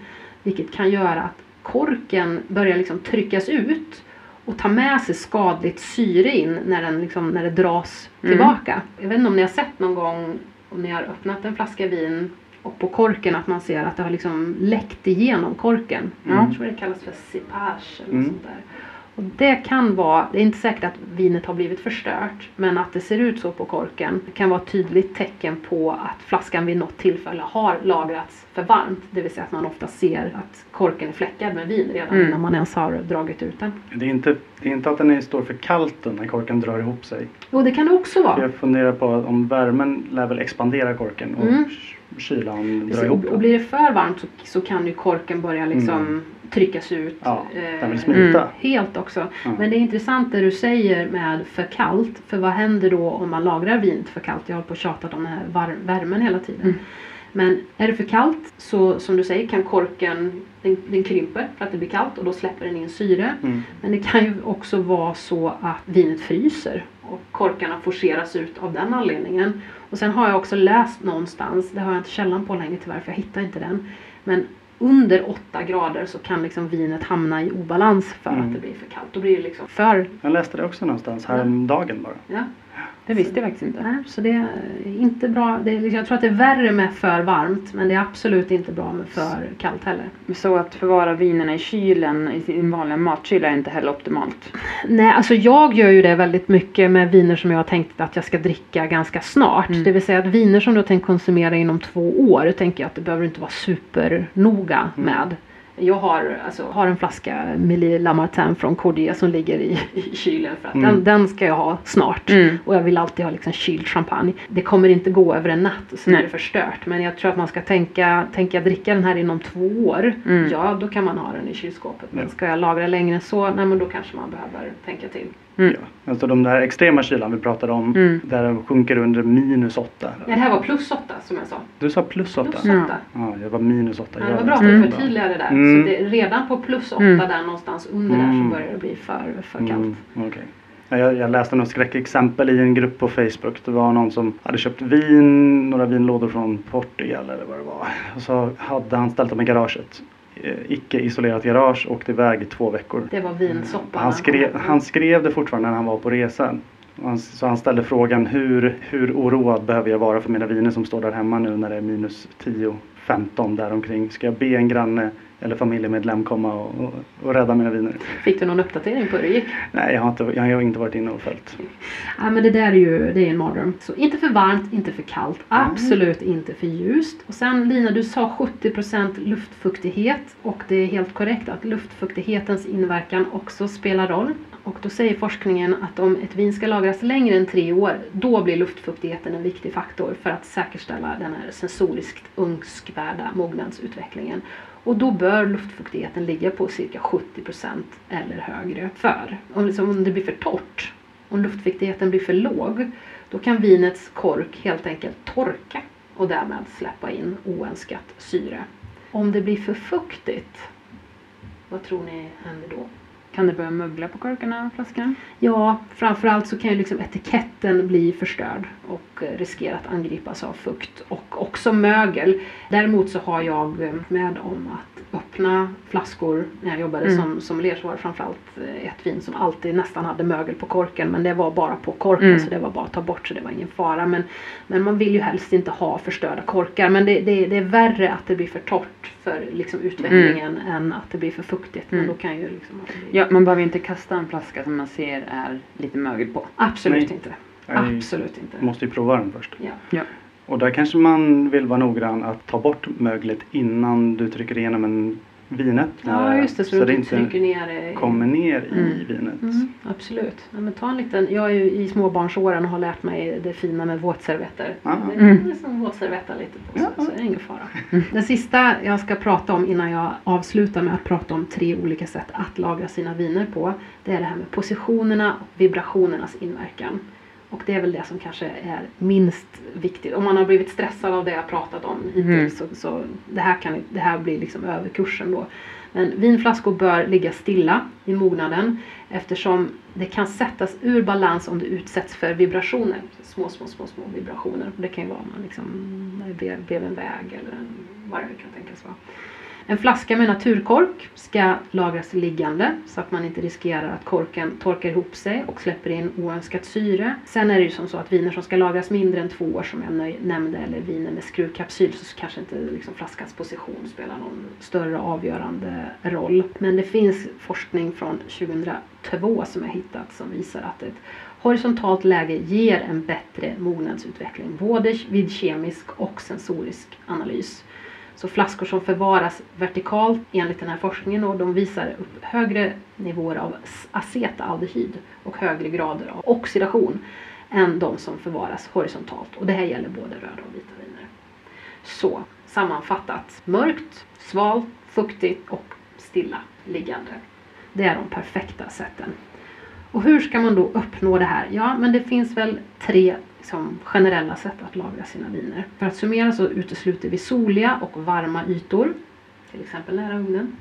Vilket kan göra att korken börjar liksom tryckas ut och ta med sig skadligt syre in när, den liksom, när det dras Mm. tillbaka. Jag vet inte om ni har sett någon gång om ni har öppnat en flaska vin och på korken att man ser att det har liksom läckt igenom korken. Mm. Jag tror det kallas för cipage eller Mm. sånt där. Och det kan vara, det är inte säkert att vinet har blivit förstört, men att det ser ut så på korken kan vara ett tydligt tecken på att flaskan vid något tillfälle har lagrats för varmt. Det vill säga att man ofta ser att korken är fläckad med vin redan Mm. innan man ens har dragit ut den. Det är inte, det är inte att den är, står för kallt när korken drar ihop sig. Jo, det kan det också vara. Jag funderar på om värmen lär väl expandera korken och Mm. Kylan drar ihop och, blir det för varmt så, så kan ju korken börja liksom Mm. tryckas ut. Ja, eh, den vill smita. Helt också. Ja. Men det är intressant det du säger med för kallt. För vad händer då om man lagrar vinet för kallt? Jag har på och tjatat om den här var- värmen hela tiden. Men är det för kallt så som du säger kan korken den, den krymper för att det blir kallt och då släpper den in syre. Mm. Men det kan ju också vara så att vinet fryser och korkarna forceras ut av den anledningen. Och sen har jag också läst någonstans, det har jag inte källan på längre tyvärr för jag hittar inte den. Men under 8 grader så kan liksom vinet hamna i obalans för Mm. att det blir för kallt. Då blir det liksom för... Jag läste det också någonstans häromdagen bara. Ja. Det visste jag faktiskt inte. Nej, så det är inte bra. Det är, jag tror att det är värre med för varmt men det är absolut inte bra med för kallt heller. Så att förvara vinerna i kylen, i sin vanliga matkyl, är inte heller optimalt. Nej, alltså jag gör ju det väldigt mycket med viner som jag har tänkt att jag ska dricka ganska snart. Mm. Det vill säga att viner som du har tänkt konsumera inom två år tänker jag att det behöver inte vara supernoga Mm. med. Jag har, alltså, har en flaska Mélie Lamartin från Cordier som ligger i, i kylen för att Mm. den, den ska jag ha snart. Mm. Och jag vill alltid ha liksom kyld champagne. Det kommer inte gå över en natt och så är Nej. det förstört. Men jag tror att man ska tänka, tänka jag dricka den här inom två år. Mm. Ja, då kan man ha den i kylskåpet. Men ska jag lagra längre än så, nej men då kanske man behöver tänka till. Mm. Ja. Alltså de där extrema kylan vi pratade om, Mm. där de sjunker under minus åtta. Ja, det här var plus åtta som jag sa. Du sa plus åtta? Plus Ja. åtta. Ja, det var minus åtta. Ja, det Jag var bra att du Mm. förtydligade det där. Mm. Så det, redan på plus åtta Mm. där någonstans under där Mm. så börjar det bli för, för kallt. Mm, okej. Ja, Jag, jag läste något skräckexempel i en grupp på Facebook. Det var någon som hade köpt vin, några vinlådor från Portugal eller vad det var. Och så hade han ställt dem i garaget. Eh, Icke isolerat garage, åkte iväg i två veckor. Det var vinsoppan. Han skrev, han skrev det fortfarande när han var på resan. Och Han, så han ställde frågan hur, hur oroad behöver jag vara för mina viner som står där hemma nu när det är minus 10, 15 däromkring. Ska jag be en granne eller familjemedlem komma och, och, och rädda mina viner? Fick du någon uppdatering på hur det gick? Nej, jag har inte, jag har inte varit inne och följt. Ja men det där är ju det är en mardröm. Så inte för varmt, inte för kallt, absolut inte för ljust. Och sen Lina, du sa 70% luftfuktighet och det är helt korrekt att luftfuktighetens inverkan också spelar roll. Och då säger forskningen att om ett vin ska lagras längre än tre år, då blir luftfuktigheten en viktig faktor för att säkerställa den här sensoriskt önskvärda mognadsutvecklingen. Och då bör luftfuktigheten ligga på cirka 70% eller högre. För om, liksom, om det blir för torrt, om luftfuktigheten blir för låg, då kan vinets kork helt enkelt torka och därmed släppa in oönskat syre. Om det blir för fuktigt, vad tror ni händer då? Kan det börja mögla på korkarna och flaskorna? Ja, framförallt så kan ju liksom etiketten bli förstörd och eh, riskera att angripas av fukt och också mögel. Däremot så har jag eh, med om att öppna flaskor när jag jobbade Mm. som sommelier så var det framförallt eh, ett vin som alltid nästan hade mögel på korken men det var bara på korken Mm. så det var bara att ta bort så det var ingen fara. Men, men man vill ju helst inte ha förstörda korkar men det, det, det är värre att det blir för torrt för liksom utvecklingen än att det blir för fuktigt. Men Mm. då kan ju liksom blir... Ja, man behöver inte kasta en flaska som man ser är lite mögel på. Absolut inte. Absolut inte. måste ju prova den först. Ja. Ja. Och där kanske man vill vara noggrann att ta bort möglet innan du trycker igenom en vinöppnare. ja, just det. Så, det du inte inte trycker ner det. i- kommer ner i Mm. vinet. Mm, absolut. Ja, men ta en liten, jag är ju i småbarnsåren och har lärt mig det fina med våtservetter. Ah. Det är Mm. liksom våtservetta lite på Ja, så, ja. så är det ingen fara. Den sista jag ska prata om innan jag avslutar med att prata om tre olika sätt att lagra sina viner på. Det är det här med positionerna och vibrationernas inverkan. Och det är väl det som kanske är minst viktigt. Om man har blivit stressad av det jag pratat om hittills Mm. så, så det, här kan, det här blir liksom överkursen då. Men vinflaskor bör ligga stilla i mognaden eftersom det kan sättas ur balans om det utsätts för vibrationer. Små, små, små, små vibrationer. Det kan ju vara om man liksom bredvid en väg eller vad det kan tänkas vara. En flaska med naturkork ska lagras liggande så att man inte riskerar att korken torkar ihop sig och släpper in oönskat syre. Sen är det ju som så att viner som ska lagras mindre än två år som jag nämnde eller viner med skruvkapsyl så kanske inte liksom flaskans position spelar någon större avgörande roll. Men det finns forskning från 2002 som jag hittat som visar att ett horisontalt läge ger en bättre mognadsutveckling både vid kemisk och sensorisk analys. Så flaskor som förvaras vertikalt enligt den här forskningen och de visar upp högre nivåer av acetaldehyd och högre grader av oxidation än de som förvaras horisontalt. Och det här gäller både röda och vita viner. Så sammanfattat, mörkt, svalt, fuktigt och stilla liggande. Det är de perfekta sätten. Och hur ska man då uppnå det här? Ja, men det finns väl tre liksom, generella sätt att lagra sina viner. För att summera så utesluter vi soliga och varma ytor, till exempel nära ugnen.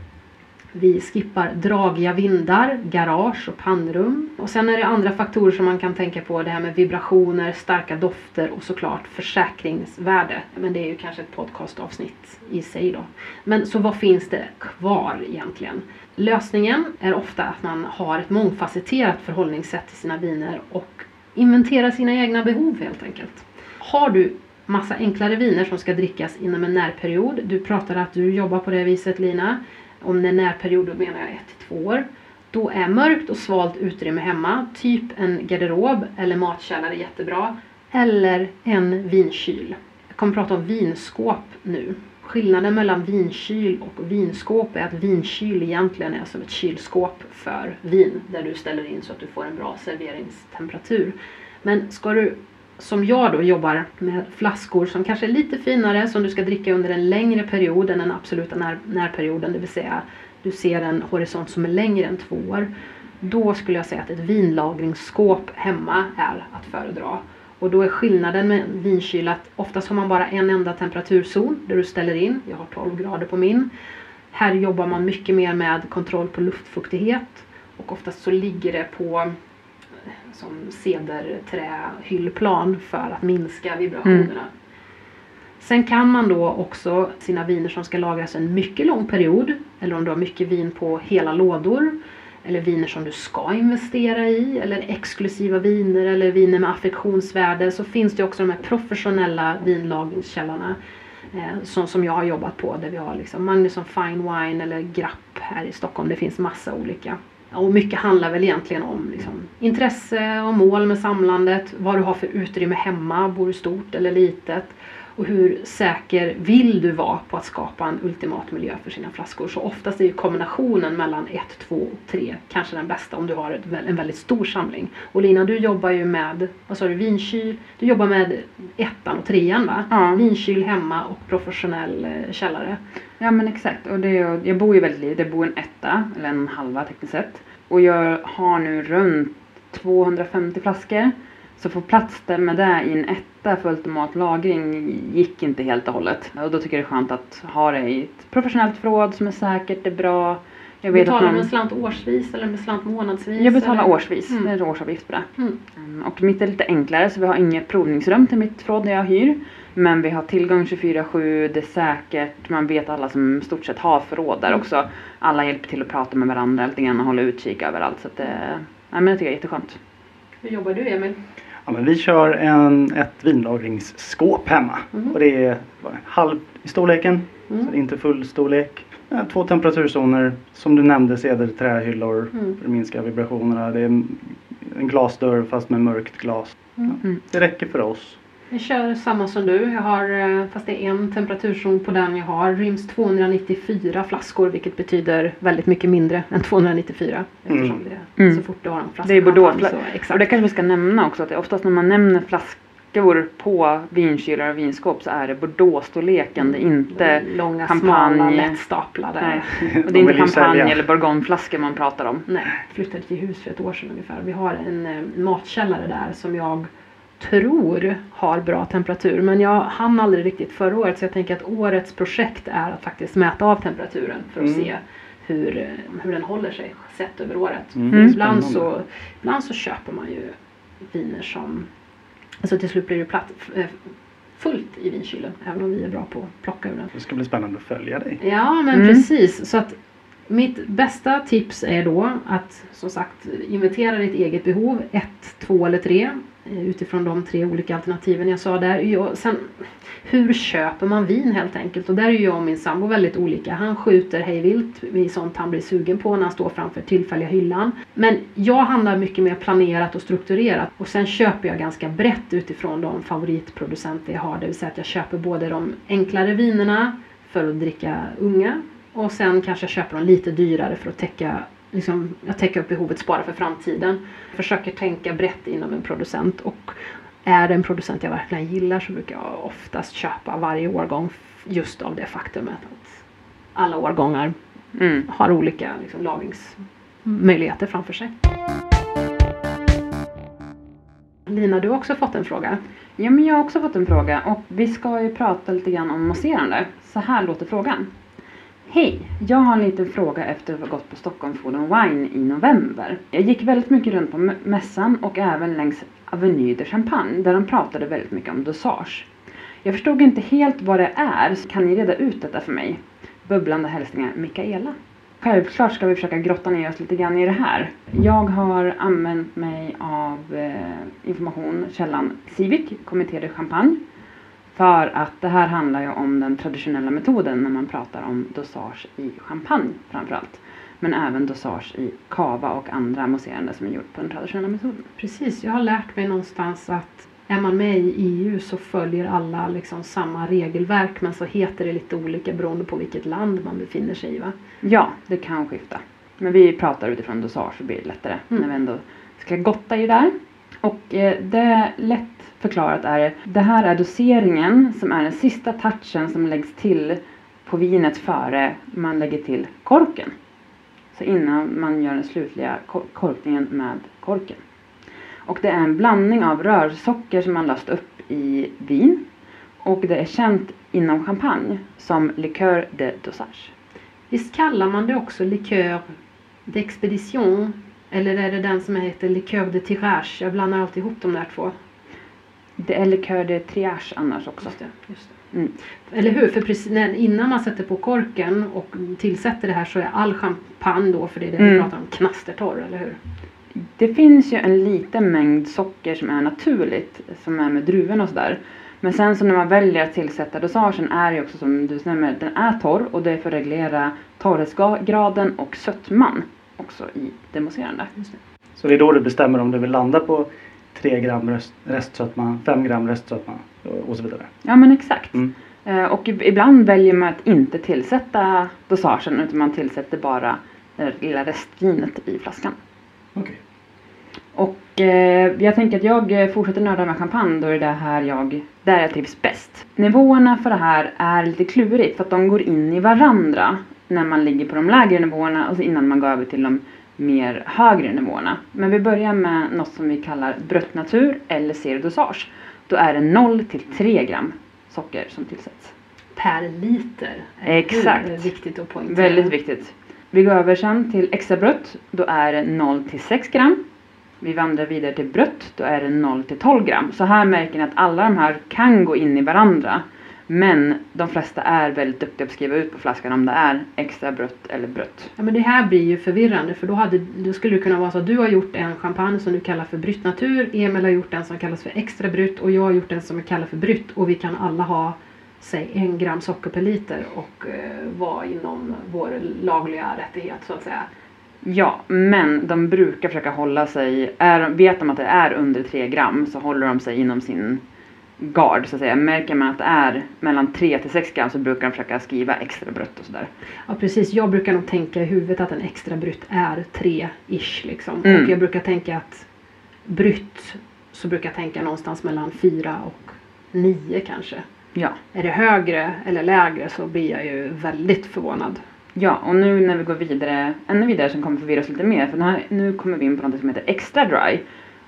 Vi skippar dragiga vindar, garage och pannrum. Och sen är det andra faktorer som man kan tänka på. Det här med vibrationer, starka dofter och såklart försäkringsvärde. Men det är ju kanske ett podcastavsnitt i sig då. Men så vad finns det kvar egentligen? Lösningen är ofta att man har ett mångfacetterat förhållningssätt till sina viner och inventerar sina egna behov helt enkelt. Har du massa enklare viner som ska drickas inom en närperiod. Du pratade att du jobbar på det viset Lina. Om det är närperiod då menar jag ett till två år. Då är mörkt och svalt utrymme hemma, typ en garderob eller matkällare jättebra. Eller en vinkyl. Jag kommer prata om vinskåp nu. Skillnaden mellan vinkyl och vinskåp är att vinkyl egentligen är som ett kylskåp för vin där du ställer in så att du får en bra serveringstemperatur. Men ska du som jag då jobbar med flaskor som kanske är lite finare som du ska dricka under en längre period än den absoluta när, närperioden, det vill säga du ser en horisont som är längre än två år. Då skulle jag säga att ett vinlagringsskåp hemma är att föredra. Och då är skillnaden med vinkyl att oftast har man bara en enda temperaturzon där du ställer in. Jag har 12 grader på min. Här jobbar man mycket mer med kontroll på luftfuktighet och oftast så ligger det på som cederträhyllplan för att minska vibrationerna. Sen kan man då också sina viner som ska lagras en mycket lång period eller om du har mycket vin på hela lådor eller viner som du ska investera i eller exklusiva viner eller viner med affektionsvärde så finns det också de här professionella vinlagringskällorna eh, som, som jag har jobbat på där vi har liksom Magnusson Fine Wine eller Grapp här i Stockholm. Det finns massa olika. Och mycket handlar väl egentligen om liksom, intresse och mål med samlandet, vad du har för utrymme hemma, bor du stort eller litet? Och hur säker vill du vara på att skapa en ultimat miljö för sina flaskor. Så oftast är ju kombinationen mellan 1, 2 och 3 kanske den bästa om du har en väldigt stor samling. Och Lina, du jobbar ju med, vad sa du, vinkyl, du jobbar med ettan och trean va? Ja. Vinkyl hemma och professionell eh, källare. Ja men exakt. Och det, är- jag bor ju väldigt litet. Jag bor i en etta, eller en halva tekniskt sett. Och jag har nu runt 250 flaskor. Så få plats där med det i en etta för ultimat lagring gick inte helt och hållet. Och då tycker jag det är skönt att ha det i ett professionellt förråd som är säkert, det är bra. Jag vet Betalar du man... en slant årsvis eller med slant månadsvis? Jag betalar eller? årsvis, Mm. det är en årsavgift på det. Mm. Mm, Och mitt är lite enklare så vi har inget provningsrum till mitt förråd där jag hyr. Men vi har tillgång 24-7, det är säkert, man vet alla som stort sett har förråd där Mm. också. Alla hjälper till att prata med varandra lite grann och hålla utkik överallt. Så att det, nej, men det tycker jag är jätteskönt. Hur jobbar du Emil? Ja, men vi kör en, ett vinlagringsskåp hemma. Mhm. Och det är halv i storleken, Mm. så det är inte full storlek. Ja, Två temperaturzoner, som du nämnde, cederträhyllor Mm. för att minska vibrationerna. Det är en glasdörr fast med mörkt glas. Mm. Mm. Det räcker för oss. Jag kör samma som du. Jag har, eh, fast det är en temperaturzon på den jag har, ryms 294 flaskor vilket betyder väldigt mycket mindre än 294. Eftersom Mm. det är Mm. så fort du har en flaska Det är i handen Bordeaux- så Och det kanske vi ska nämna också att det är oftast när man nämner flask, flaskor på vinkylar och vinskåp så är det Bordeaux-storleken. Det är inte De långa, champagne. smala, lättstaplade. Nej. Och det är inte champagne eller bourgogneflaskor man pratar om. Nej, flyttade till hus för ett år sedan ungefär. Vi har en eh, matkällare där som jag tror har bra temperatur. Men jag hann aldrig riktigt förra året så jag tänker att årets projekt är att faktiskt mäta av temperaturen för att Mm. se hur, hur den håller sig sett över året. Mm, Ibland, spännande. så, ibland så köper man ju viner som, alltså till slut blir det platt, eh, fullt i vinkylen. Även om vi är bra på att plocka ur den. Det ska bli spännande att följa dig. Ja men Mm. precis. Så att mitt bästa tips är då att som sagt inventera ditt eget behov. Ett, två eller tre. Eh, utifrån de tre olika alternativen jag sa där. Jag, sen, hur köper man vin helt enkelt? Och där är ju jag och min sambo väldigt olika. Han skjuter hej vilt sånt han blir sugen på när han står framför tillfälliga hyllan. Men jag handlar mycket mer planerat och strukturerat. Och sen köper jag ganska brett utifrån de favoritproducenter jag har. Det vill säga att jag köper både de enklare vinerna för att dricka unga och sen kanske jag köper dem lite dyrare för att täcka Liksom, jag täcker upp behovet, spara för framtiden. Försöker tänka brett inom en producent och är det en producent jag verkligen gillar så brukar jag oftast köpa varje årgång just av det faktumet att alla årgångar Mm. har olika liksom, lagringsmöjligheter framför sig. Lina, du har också fått en fråga. Ja, men jag har också fått en fråga och vi ska ju prata lite grann om mousserande. Så här låter frågan. Hej! Jag har en liten fråga efter att ha gått på Stockholm Food and Wine i november. Jag gick väldigt mycket runt på mässan och även längs Avenue de Champagne där de pratade väldigt mycket om dosage. Jag förstod inte helt vad det är, så kan ni reda ut detta för mig? Bubblande hälsningar Mikaela. Självklart ska vi försöka grotta ner oss lite grann i det här. Jag har använt mig av eh, information, källan Civic, Kommitté de Champagne. För att det här handlar ju om den traditionella metoden när man pratar om dosage i champagne framförallt. Men även dosage i cava och andra mousserande som är gjort på den traditionella metoden. Precis, jag har lärt mig någonstans att är man med i EU så följer alla liksom samma regelverk men så heter det lite olika beroende på vilket land man befinner sig i. Va? Ja, det kan skifta. Men vi pratar utifrån dosage så blir det lättare Mm. när vi ändå ska gotta i det där. Och eh, det lätt förklarat är det här är doseringen som är den sista touchen som läggs till på vinet före man lägger till korken. Så innan man gör den slutliga korkningen med korken. Och det är en blandning av rörsocker som man löst upp i vin. Och det är känt inom champagne som liqueur de dosage. Visst kallar man det också liqueur d'expedition eller är det den som heter liqueur de tirage? Jag blandar alltid ihop de där två. Det är liqueur de triage annars också. Just det, just det. Mm. Eller hur? För precis när, innan man sätter på korken och tillsätter det här så är all champagne då, för det är det vi Mm. pratar om, knastertorr, eller hur? Det finns ju en liten mängd socker som är naturligt, som är med druvorna och sådär. Men sen så när man väljer att tillsätta dosagen är det också som du nämner, den är torr och det är för att reglera torrhetsgraden och sötman också i det mousserande. Så det är då du bestämmer om du vill landa på 3 gram rest, restsötma, 5 gram restsötma och- så vidare. Ja men exakt. Mm. Eh, Och ib- ibland väljer man att inte tillsätta dosagen utan man tillsätter bara det lilla restvinet i flaskan. Okej. Och eh, jag tänker att jag eh, fortsätter nörda med champagne då är det här jag, där jag trivs bäst. Nivåerna för det här är lite klurigt för att de går in i varandra när man ligger på de lägre nivåerna och så innan man går över till de mer högre nivåerna. Men vi börjar med något som vi kallar brött natur eller zero dosage. Då är det 0 till 3 gram socker som tillsätts. Per liter. Exakt. Det är viktigt att poängtera. Väldigt viktigt. Vi går över sen till extra brött. Då är det 0 till 6 gram. Vi vandrar vidare till brött. Då är det 0 till 12 gram. Så här märker ni att alla de här kan gå in i varandra. Men de flesta är väldigt duktiga på att skriva ut på flaskan om det är extra brött eller brött. Ja, men det här blir ju förvirrande för då, hade, då skulle det kunna vara så att du har gjort en champagne som du kallar för Brytt Natur, Emil har gjort en som kallas för Extra Brytt och jag har gjort en som är kallad för Brytt och vi kan alla ha säg en gram socker per liter och eh, vara inom vår lagliga rättighet så att säga. Ja, men de brukar försöka hålla sig, är, vet de att det är under 3 gram så håller de sig inom sin gard så att säga. Märker man att det är mellan 3 till 6 gram så brukar de försöka skriva extra brött och sådär. Ja precis, jag brukar nog tänka i huvudet att en extra brytt är 3-ish liksom. Mm. Och jag brukar tänka att brytt så brukar jag tänka någonstans mellan 4 och 9 kanske. Ja. Är det högre eller lägre så blir jag ju väldigt förvånad. Ja, och nu när vi går vidare, ännu vidare som kommer förvirra oss lite mer, för nu kommer vi in på något som heter extra dry.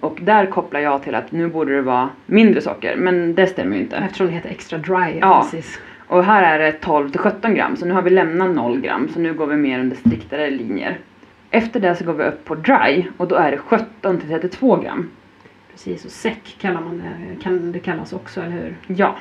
Och där kopplar jag till att nu borde det vara mindre socker, men det stämmer ju inte. Eftersom det heter extra dry. Ja. Precis. Och här är det 12 till 17 gram, så nu har vi lämnat 0 gram, så nu går vi mer under striktare linjer. Efter det så går vi upp på dry och då är det 17 till 32 gram. Precis, och säck kallar man det, kan det kallas också, eller hur? Ja.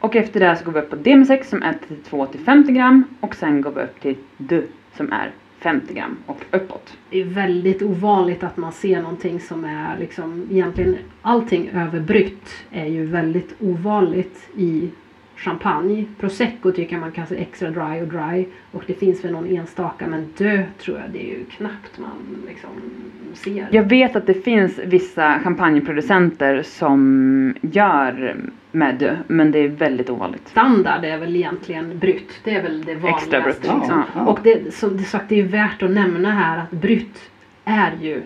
Och efter det så går vi upp på DM6 som är 32 till 50 gram och sen går vi upp till D som är 50 gram och uppåt. Det är väldigt ovanligt att man ser någonting som är liksom egentligen allting överbrytt är ju väldigt ovanligt i champagne. Prosecco tycker jag man kan se extra dry och dry och det finns väl någon enstaka men dö tror jag det är ju knappt man liksom ser. Jag vet att det finns vissa champagneproducenter som gör med D, men det är väldigt ovanligt. Standard är väl egentligen brytt. Det är väl det vanligaste. Extra brytt, liksom. ja. Ja. Och det, som sagt, det är värt att nämna här att brytt är ju,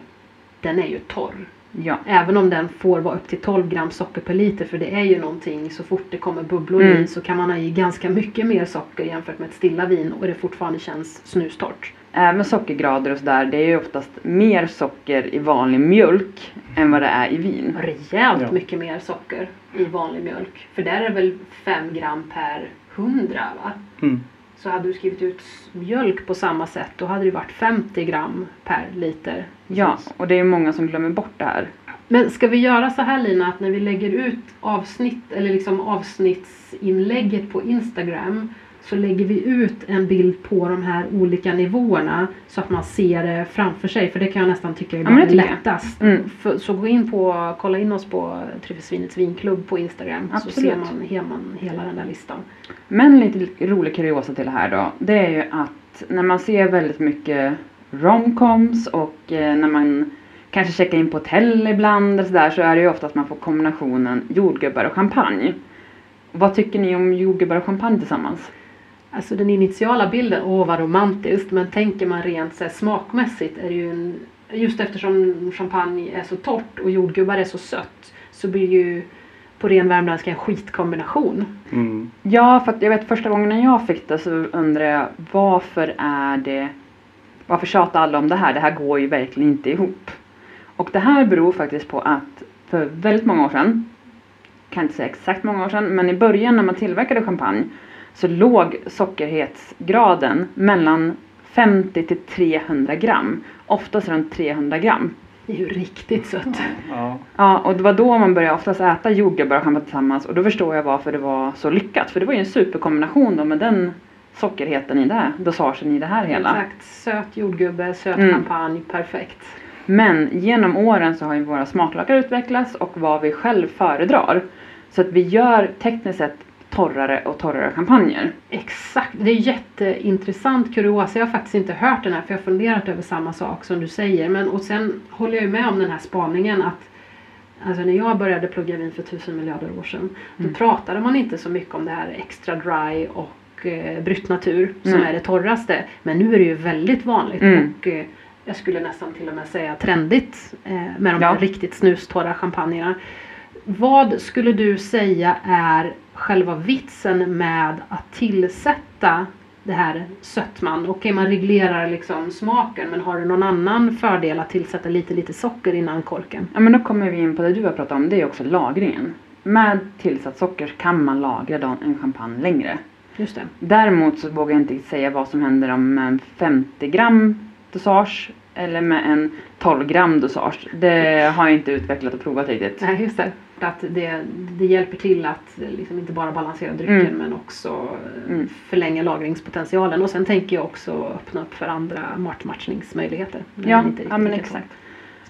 den är ju torr. Ja. Även om den får vara upp till 12 gram socker per liter för det är ju någonting så fort det kommer bubblor Mm. i så kan man ha i ganska mycket mer socker jämfört med ett stilla vin och det fortfarande känns snustort. Även sockergrader och sådär, det är ju oftast mer socker i vanlig mjölk än vad det är i vin. Rejält Ja. mycket mer socker i vanlig mjölk. För där är det väl 5 gram per 100 va? Mm. Så hade du skrivit ut mjölk på samma sätt då hade det varit 50 gram per liter. Ja, och det är många som glömmer bort det här. Men ska vi göra så här Lina att när vi lägger ut avsnitt eller liksom avsnittsinlägget på Instagram så lägger vi ut en bild på de här olika nivåerna så att man ser det framför sig för det kan jag nästan tycka är Ja, lättast. Mm. För, så gå in på, kolla in oss på Tryffesvinets vinklubb på Instagram så Absolut. ser man, man hela den där listan. Men lite rolig kuriosa till det här då, det är ju att när man ser väldigt mycket romcoms och eh, när man kanske checkar in på hotell ibland och sådär så är det ju ofta att man får kombinationen jordgubbar och champagne. Vad tycker ni om jordgubbar och champagne tillsammans? Alltså den initiala bilden, åh vad romantiskt, men tänker man rent så här, smakmässigt är det ju en, just eftersom champagne är så torrt och jordgubbar är så sött så blir ju på ren värmländska en skitkombination. Mm. Ja, för att jag vet första gången när jag fick det så undrar jag varför är det varför tjatar alla om det här? Det här går ju verkligen inte ihop. Och det här beror faktiskt på att för väldigt många år sedan, kan inte säga exakt många år sedan, men i början när man tillverkade champagne så låg sockerhetsgraden mellan 50 till 300 gram. Oftast runt 300 gram. Det är ju riktigt sött. Ja. Ja, och det var då man började oftast äta jordgubbar och champagne tillsammans och då förstår jag varför det var så lyckat. För det var ju en superkombination då med den sockerheten i det, dosagen i det här hela. Exakt, söt jordgubbe, söt Mm. champagne, perfekt. Men genom åren så har ju våra smaklökar utvecklats och vad vi själv föredrar. Så att vi gör tekniskt sett torrare och torrare champagner. Exakt, det är jätteintressant kuriosa. Jag har faktiskt inte hört den här för jag har funderat över samma sak som du säger. Men och sen håller jag ju med om den här spaningen att Alltså när jag började plugga vin för tusen miljarder år sedan då Mm. pratade man inte så mycket om det här extra dry och eh, brytt natur som Nej. är det torraste. Men nu är det ju väldigt vanligt Mm. och eh, jag skulle nästan till och med säga trendigt eh, med de Ja. här riktigt snustorra champagnerna. Vad skulle du säga är själva vitsen med att tillsätta det här sötman? Okej, man reglerar liksom smaken men har du någon annan fördel att tillsätta lite, lite socker innan korken? Ja men då kommer vi in på det du har pratat om, det är också lagringen. Med tillsatt socker kan man lagra en champagne längre. Just det. Däremot så vågar jag inte säga vad som händer om en 50 gram dosage eller med en 12 gram dosage. Det har jag inte utvecklat och provat riktigt. Nej, just det. Att det, det hjälper till att liksom inte bara balansera drycken Mm. men också eh, Mm. förlänga lagringspotentialen. Och sen tänker jag också öppna upp för andra är Ja, inte ja men exakt.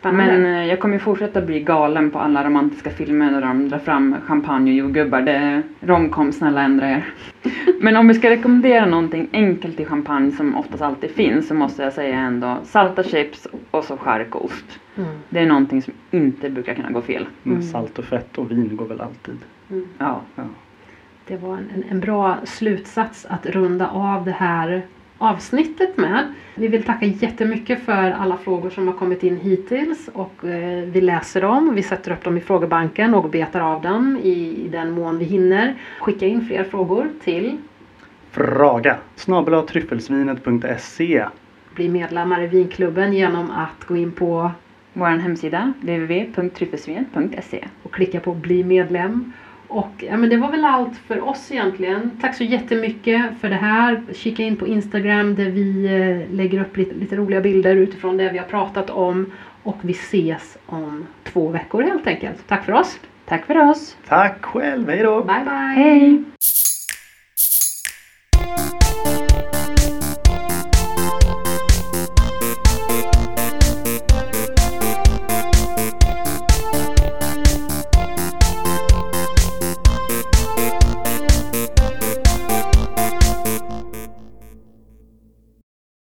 Spännande. Men eh, jag kommer ju fortsätta bli galen på alla romantiska filmer där de drar fram champagne och jordgubbar. Det romcom, snälla ändra er. Men om vi ska rekommendera någonting enkelt i champagne som oftast alltid finns så måste jag säga ändå salta chips och så chark och ost. Mm. Det är någonting som inte brukar kunna gå fel. Mm. Mm. Salt och fett och vin går väl alltid. Mm. Ja. Ja. Det var en, en bra slutsats att runda av det här avsnittet med. Vi vill tacka jättemycket för alla frågor som har kommit in hittills och eh, vi läser dem. Vi sätter upp dem i frågebanken och betar av dem i den mån vi hinner. Skicka in fler frågor till Fraga tryffelsvinet.se bli medlemmar i vinklubben genom att gå in på Vår hemsida www.tryffelsvinet.se och klicka på bli medlem. Och ja, men det var väl allt för oss egentligen. Tack så jättemycket för det här. Kika in på Instagram där vi eh, lägger upp lite, lite roliga bilder utifrån det vi har pratat om. Och vi ses om två veckor helt enkelt. Tack för oss. Tack för oss! Tack själv, hej då! Bye bye! Hej! Thank